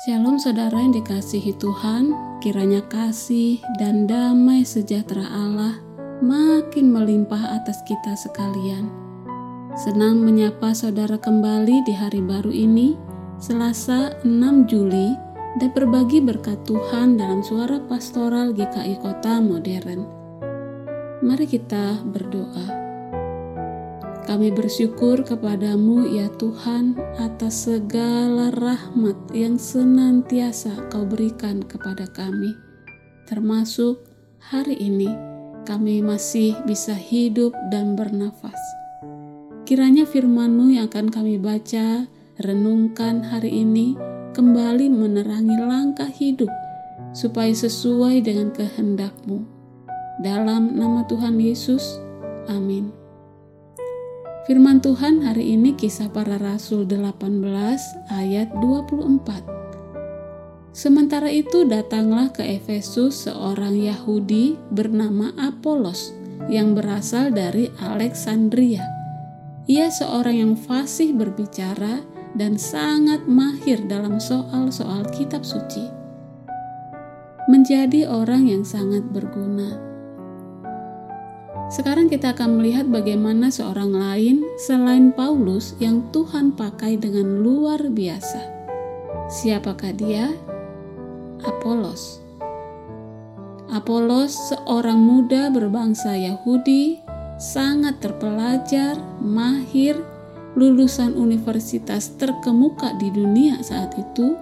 Shalom saudara yang dikasihi Tuhan, kiranya kasih dan damai sejahtera Allah makin melimpah atas kita sekalian. Senang menyapa saudara kembali di hari baru ini, Selasa 6 Juli, dan berbagi berkat Tuhan dalam suara pastoral GKI Kota Modern. Mari kita berdoa. Kami bersyukur kepadamu ya Tuhan atas segala rahmat yang senantiasa kau berikan kepada kami. Termasuk hari ini kami masih bisa hidup dan bernafas. Kiranya firman-Mu yang akan kami baca, renungkan hari ini kembali menerangi langkah hidup supaya sesuai dengan kehendak-Mu. Dalam nama Tuhan Yesus, amin. Firman Tuhan hari ini kisah para rasul 18 ayat 24. Sementara itu datanglah ke Efesus seorang Yahudi bernama Apolos yang berasal dari Alexandria. Ia seorang yang fasih berbicara dan sangat mahir dalam soal-soal kitab suci. Menjadi orang yang sangat berguna sekarang kita akan melihat bagaimana seorang lain selain Paulus yang Tuhan pakai dengan luar biasa. Siapakah dia? Apolos. Apolos seorang muda berbangsa Yahudi, sangat terpelajar, mahir, lulusan universitas terkemuka di dunia saat itu,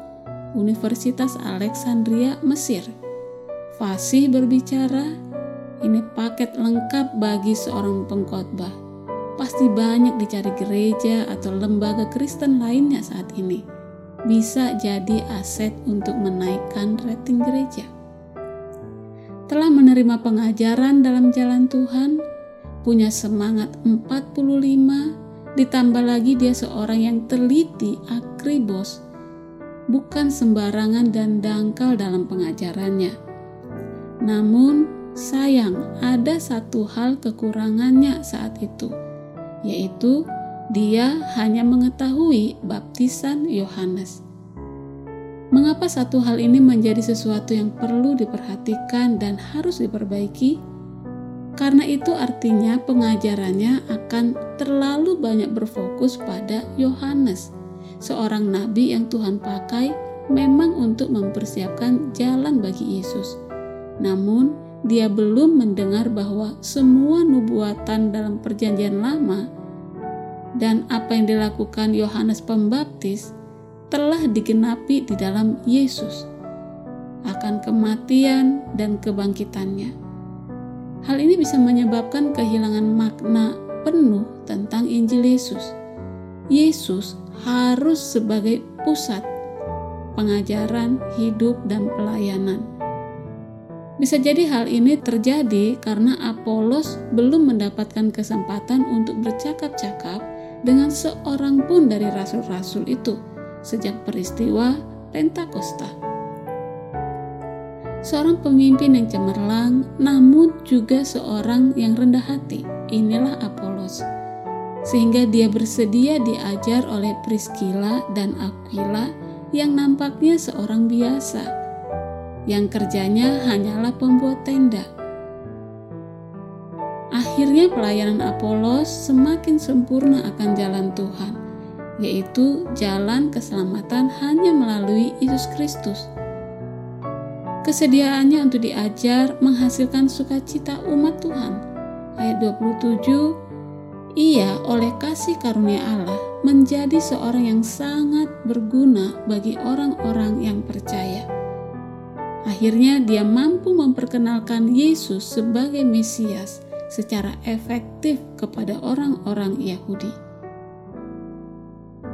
Universitas Alexandria, Mesir. Fasih berbicara, ini paket lengkap bagi seorang pengkhotbah. Pasti banyak dicari gereja atau lembaga Kristen lainnya saat ini. Bisa jadi aset untuk menaikkan rating gereja. Telah menerima pengajaran dalam jalan Tuhan, punya semangat 45, ditambah lagi dia seorang yang teliti, akribos, bukan sembarangan dan dangkal dalam pengajarannya. Namun, Sayang, ada satu hal kekurangannya saat itu, yaitu dia hanya mengetahui baptisan Yohanes. Mengapa satu hal ini menjadi sesuatu yang perlu diperhatikan dan harus diperbaiki? Karena itu artinya pengajarannya akan terlalu banyak berfokus pada Yohanes, seorang nabi yang Tuhan pakai memang untuk mempersiapkan jalan bagi Yesus. Namun, dia belum mendengar bahwa semua nubuatan dalam Perjanjian Lama dan apa yang dilakukan Yohanes Pembaptis telah digenapi di dalam Yesus akan kematian dan kebangkitannya. Hal ini bisa menyebabkan kehilangan makna penuh tentang Injil Yesus. Yesus harus sebagai pusat pengajaran, hidup, dan pelayanan bisa jadi hal ini terjadi karena Apolos belum mendapatkan kesempatan untuk bercakap-cakap dengan seorang pun dari rasul-rasul itu sejak peristiwa Pentakosta. Seorang pemimpin yang cemerlang, namun juga seorang yang rendah hati. Inilah Apolos. Sehingga dia bersedia diajar oleh Priscilla dan Aquila yang nampaknya seorang biasa yang kerjanya hanyalah pembuat tenda. Akhirnya pelayanan Apolos semakin sempurna akan jalan Tuhan, yaitu jalan keselamatan hanya melalui Yesus Kristus. Kesediaannya untuk diajar menghasilkan sukacita umat Tuhan. Ayat 27, ia oleh kasih karunia Allah menjadi seorang yang sangat berguna bagi orang-orang yang percaya. Akhirnya dia mampu memperkenalkan Yesus sebagai Mesias secara efektif kepada orang-orang Yahudi.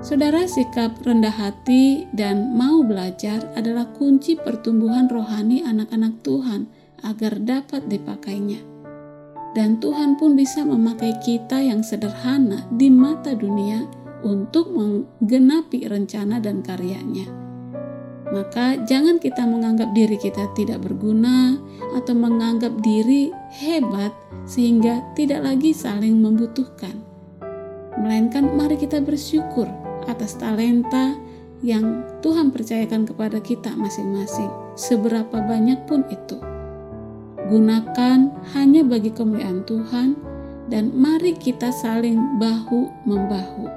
Saudara, sikap rendah hati dan mau belajar adalah kunci pertumbuhan rohani anak-anak Tuhan agar dapat dipakainya. Dan Tuhan pun bisa memakai kita yang sederhana di mata dunia untuk menggenapi rencana dan karyanya maka jangan kita menganggap diri kita tidak berguna atau menganggap diri hebat sehingga tidak lagi saling membutuhkan. Melainkan mari kita bersyukur atas talenta yang Tuhan percayakan kepada kita masing-masing, seberapa banyak pun itu. Gunakan hanya bagi kemuliaan Tuhan dan mari kita saling bahu membahu.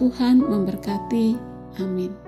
Tuhan memberkati. Amin.